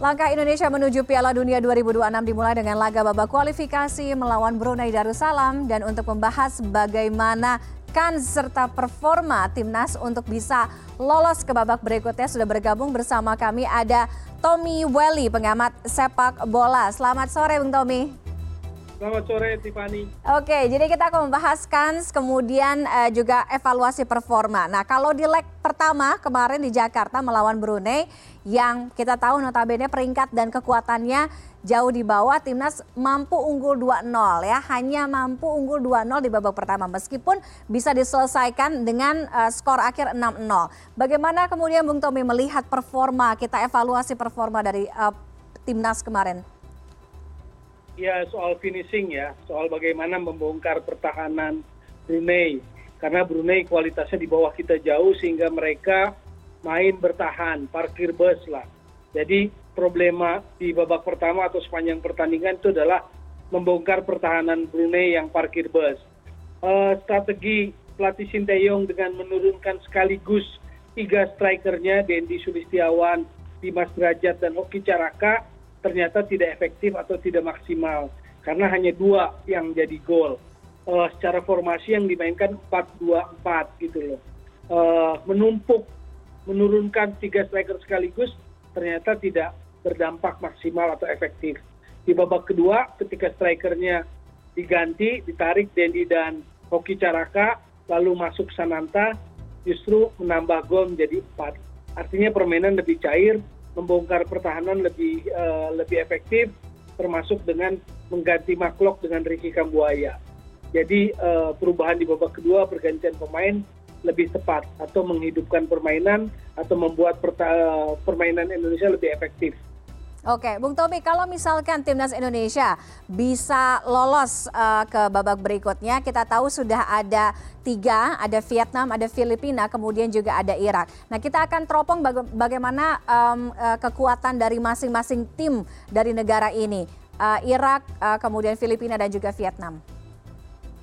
Langkah Indonesia menuju Piala Dunia 2026 dimulai dengan laga babak kualifikasi melawan Brunei Darussalam dan untuk membahas bagaimana kans serta performa timnas untuk bisa lolos ke babak berikutnya sudah bergabung bersama kami ada Tommy Welly pengamat sepak bola. Selamat sore Bung Tommy. Selamat sore Tiffany. Oke, jadi kita akan membahas kans kemudian uh, juga evaluasi performa. Nah, kalau di leg pertama kemarin di Jakarta melawan Brunei yang kita tahu notabene peringkat dan kekuatannya jauh di bawah timnas mampu unggul 2-0 ya, hanya mampu unggul 2-0 di babak pertama meskipun bisa diselesaikan dengan uh, skor akhir 6-0. Bagaimana kemudian Bung Tommy melihat performa, kita evaluasi performa dari uh, timnas kemarin? Ya soal finishing ya, soal bagaimana membongkar pertahanan Brunei. Karena Brunei kualitasnya di bawah kita jauh sehingga mereka main bertahan, parkir bus lah. Jadi problema di babak pertama atau sepanjang pertandingan itu adalah membongkar pertahanan Brunei yang parkir bus. Uh, strategi pelatih Sinteyong dengan menurunkan sekaligus tiga strikernya, Dendi Sulistiawan, Dimas Derajat, dan Hoki Caraka, ternyata tidak efektif atau tidak maksimal karena hanya dua yang jadi gol. Uh, secara formasi yang dimainkan 4-2-4 gitu loh. Uh, menumpuk, menurunkan tiga striker sekaligus ternyata tidak berdampak maksimal atau efektif. Di babak kedua ketika strikernya diganti, ditarik Dendi dan Hoki Caraka, lalu masuk Sananta, justru menambah gol menjadi 4. Artinya permainan lebih cair, membongkar pertahanan lebih uh, lebih efektif termasuk dengan mengganti maklok dengan Ricky Kambuaya. Jadi uh, perubahan di babak kedua pergantian pemain lebih tepat atau menghidupkan permainan atau membuat permainan Indonesia lebih efektif. Oke, Bung Tobi, kalau misalkan timnas Indonesia bisa lolos uh, ke babak berikutnya, kita tahu sudah ada tiga, ada Vietnam, ada Filipina, kemudian juga ada Irak. Nah, kita akan teropong baga bagaimana um, uh, kekuatan dari masing-masing tim dari negara ini, uh, Irak, uh, kemudian Filipina dan juga Vietnam.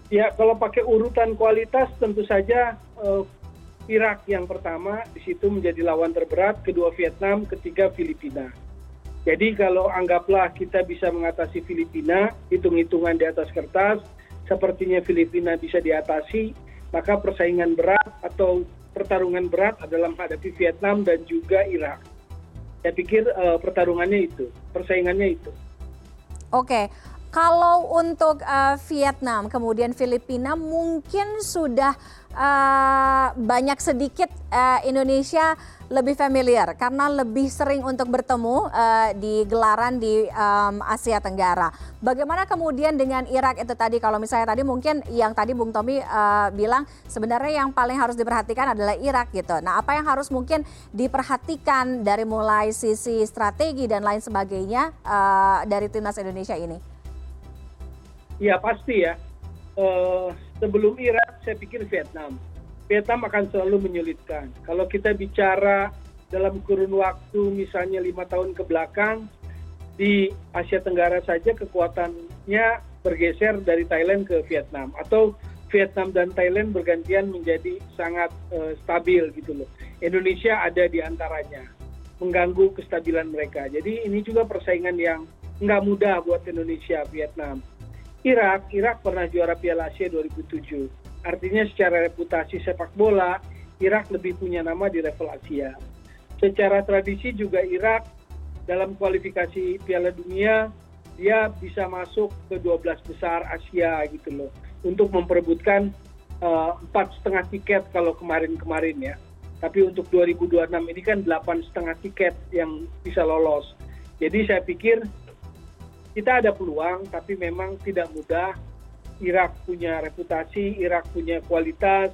Ya, kalau pakai urutan kualitas tentu saja uh, Irak yang pertama, di situ menjadi lawan terberat, kedua Vietnam, ketiga Filipina jadi kalau anggaplah kita bisa mengatasi Filipina, hitung-hitungan di atas kertas, sepertinya Filipina bisa diatasi, maka persaingan berat atau pertarungan berat adalah menghadapi Vietnam dan juga Irak. Saya pikir uh, pertarungannya itu, persaingannya itu. Oke, kalau untuk uh, Vietnam kemudian Filipina mungkin sudah uh, banyak sedikit uh, Indonesia lebih familiar karena lebih sering untuk bertemu uh, di gelaran di um, Asia Tenggara. Bagaimana kemudian dengan Irak itu tadi kalau misalnya tadi mungkin yang tadi Bung Tommy uh, bilang sebenarnya yang paling harus diperhatikan adalah Irak gitu. Nah, apa yang harus mungkin diperhatikan dari mulai sisi strategi dan lain sebagainya uh, dari timnas Indonesia ini? Ya pasti ya. Uh, sebelum Irak saya pikir Vietnam Vietnam akan selalu menyulitkan. Kalau kita bicara dalam kurun waktu misalnya lima tahun ke belakang, di Asia Tenggara saja kekuatannya bergeser dari Thailand ke Vietnam. Atau Vietnam dan Thailand bergantian menjadi sangat uh, stabil gitu loh. Indonesia ada di antaranya, mengganggu kestabilan mereka. Jadi ini juga persaingan yang nggak mudah buat Indonesia, Vietnam. Irak, Irak pernah juara Piala Asia 2007 artinya secara reputasi sepak bola Irak lebih punya nama di level Asia. Secara tradisi juga Irak dalam kualifikasi Piala Dunia dia bisa masuk ke 12 besar Asia gitu loh untuk memperebutkan eh, empat setengah tiket kalau kemarin-kemarin ya. Tapi untuk 2026 ini kan delapan setengah tiket yang bisa lolos. Jadi saya pikir kita ada peluang, tapi memang tidak mudah Irak punya reputasi, Irak punya kualitas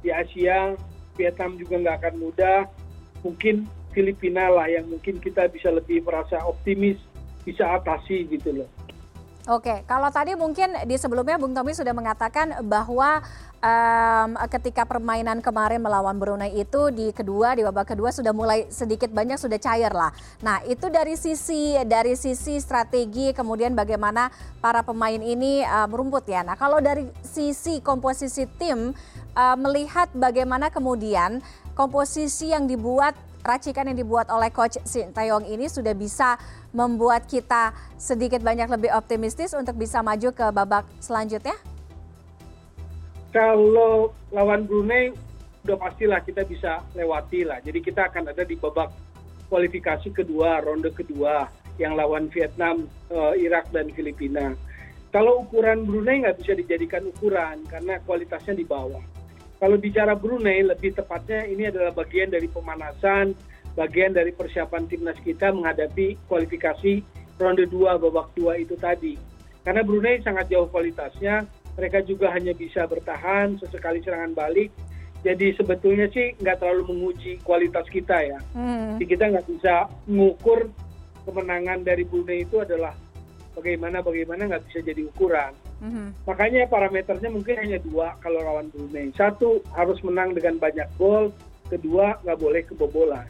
di Asia, Vietnam juga nggak akan mudah. Mungkin Filipina lah yang mungkin kita bisa lebih merasa optimis bisa atasi gitu loh. Oke, kalau tadi mungkin di sebelumnya Bung Tommy sudah mengatakan bahwa ketika permainan kemarin melawan Brunei itu di kedua di babak kedua sudah mulai sedikit banyak sudah cair lah. Nah itu dari sisi dari sisi strategi kemudian bagaimana para pemain ini uh, merumput ya. Nah kalau dari sisi komposisi tim uh, melihat bagaimana kemudian komposisi yang dibuat racikan yang dibuat oleh Coach Sintayong ini sudah bisa membuat kita sedikit banyak lebih optimistis untuk bisa maju ke babak selanjutnya? Kalau lawan Brunei, udah pastilah kita bisa lewati lah. Jadi kita akan ada di babak kualifikasi kedua, ronde kedua, yang lawan Vietnam, uh, Irak, dan Filipina. Kalau ukuran Brunei nggak bisa dijadikan ukuran karena kualitasnya di bawah kalau bicara Brunei lebih tepatnya ini adalah bagian dari pemanasan, bagian dari persiapan timnas kita menghadapi kualifikasi ronde 2 babak 2 itu tadi. Karena Brunei sangat jauh kualitasnya, mereka juga hanya bisa bertahan sesekali serangan balik. Jadi sebetulnya sih nggak terlalu menguji kualitas kita ya. Hmm. Jadi kita nggak bisa mengukur kemenangan dari Brunei itu adalah bagaimana bagaimana nggak bisa jadi ukuran. Mm-hmm. Makanya parameternya mungkin hanya dua kalau lawan Brunei. Satu harus menang dengan banyak gol, kedua nggak boleh kebobolan.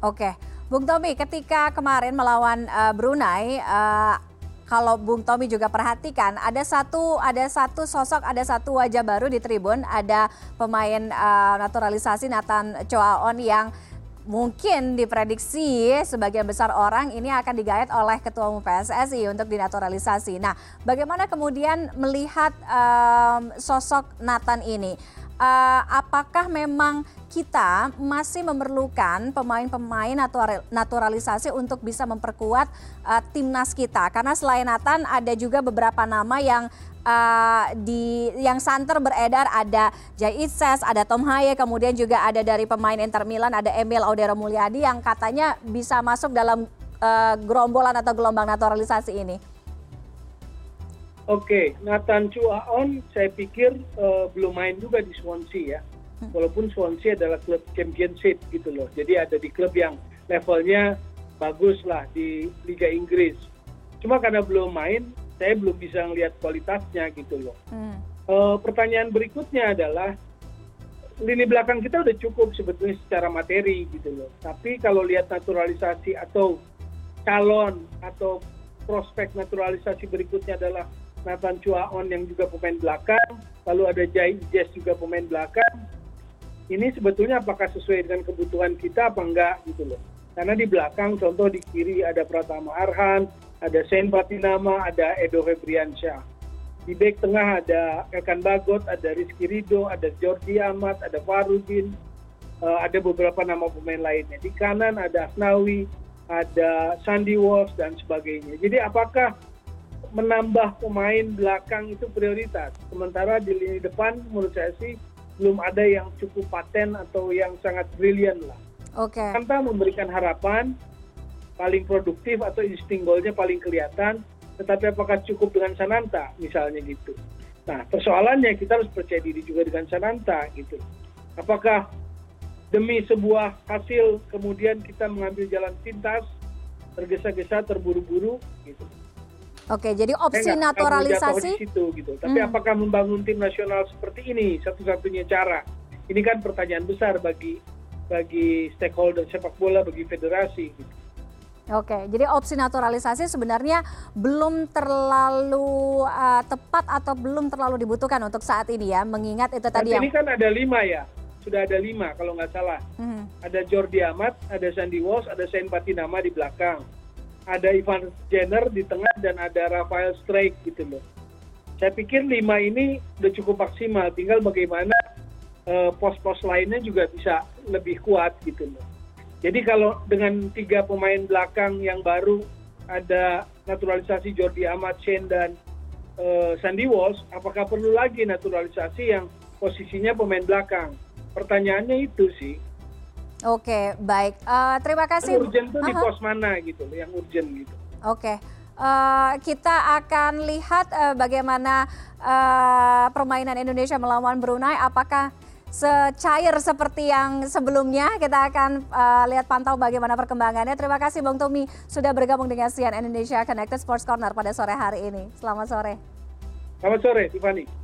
Oke, Bung Tommy, ketika kemarin melawan uh, Brunei, uh, kalau Bung Tommy juga perhatikan, ada satu ada satu sosok, ada satu wajah baru di tribun, ada pemain uh, naturalisasi Nathan Choaon yang mungkin diprediksi sebagian besar orang ini akan digayat oleh Ketua Umum PSSI untuk dinaturalisasi. Nah, bagaimana kemudian melihat um, sosok Nathan ini? Uh, apakah memang kita masih memerlukan pemain-pemain naturalisasi untuk bisa memperkuat uh, timnas kita? Karena selain Nathan ada juga beberapa nama yang uh, di yang santer beredar ada Jai Itses, ada Tom Haye, kemudian juga ada dari pemain Inter Milan ada Emil Audero Mulyadi yang katanya bisa masuk dalam uh, gerombolan atau gelombang naturalisasi ini. Oke, Nathan Chuaon saya pikir uh, belum main juga di Swansea ya. Hmm. Walaupun Swansea adalah klub championship gitu loh. Jadi ada di klub yang levelnya bagus lah di Liga Inggris. Cuma karena belum main, saya belum bisa melihat kualitasnya gitu loh. Hmm. Uh, pertanyaan berikutnya adalah lini belakang kita udah cukup sebetulnya secara materi gitu loh. Tapi kalau lihat naturalisasi atau calon atau prospek naturalisasi berikutnya adalah Nathan Chuaon yang juga pemain belakang, lalu ada Jai Jess juga pemain belakang. Ini sebetulnya apakah sesuai dengan kebutuhan kita apa enggak gitu loh. Karena di belakang contoh di kiri ada Pratama Arhan, ada Sen Patinama, ada Edo Febriansyah. Di back tengah ada Elkan Bagot, ada Rizky Rido, ada Jordi Amat, ada Farudin, uh, ada beberapa nama pemain lainnya. Di kanan ada Asnawi, ada Sandy Walsh dan sebagainya. Jadi apakah menambah pemain belakang itu prioritas? Sementara di lini depan menurut saya sih belum ada yang cukup paten atau yang sangat brilian lah. Oke. Okay. Tanpa memberikan harapan, paling produktif atau insting golnya paling kelihatan, tetapi apakah cukup dengan Sananta misalnya gitu. Nah persoalannya kita harus percaya diri juga dengan Sananta gitu. Apakah demi sebuah hasil kemudian kita mengambil jalan pintas, tergesa-gesa, terburu-buru gitu. Oke, jadi opsi Saya naturalisasi di situ gitu. Tapi hmm. apakah membangun tim nasional seperti ini satu-satunya cara? Ini kan pertanyaan besar bagi bagi stakeholder sepak bola, bagi federasi gitu. Oke, jadi opsi naturalisasi sebenarnya belum terlalu uh, tepat atau belum terlalu dibutuhkan untuk saat ini ya, mengingat itu tadi yang... Ini kan ada lima ya, sudah ada lima kalau nggak salah. Hmm. Ada Jordi Amat, ada Sandy Walsh, ada Sain Patinama di belakang. Ada Ivan Jenner di tengah dan ada Rafael Strike gitu loh. Saya pikir lima ini udah cukup maksimal, tinggal bagaimana eh, pos-pos uh, lainnya juga bisa lebih kuat gitu loh. Jadi kalau dengan tiga pemain belakang yang baru ada naturalisasi Jordi Amat, Shane dan uh, Sandy Walsh, apakah perlu lagi naturalisasi yang posisinya pemain belakang? Pertanyaannya itu sih. Oke, baik. Uh, terima kasih. Urgent itu uh -huh. di pos mana gitu, yang urgent gitu. Oke. Uh, kita akan lihat uh, bagaimana uh, permainan Indonesia melawan Brunei. Apakah secair seperti yang sebelumnya. Kita akan uh, lihat pantau bagaimana perkembangannya. Terima kasih Bang Tommy sudah bergabung dengan Sian Indonesia Connected Sports Corner pada sore hari ini. Selamat sore. Selamat sore, Tiffany.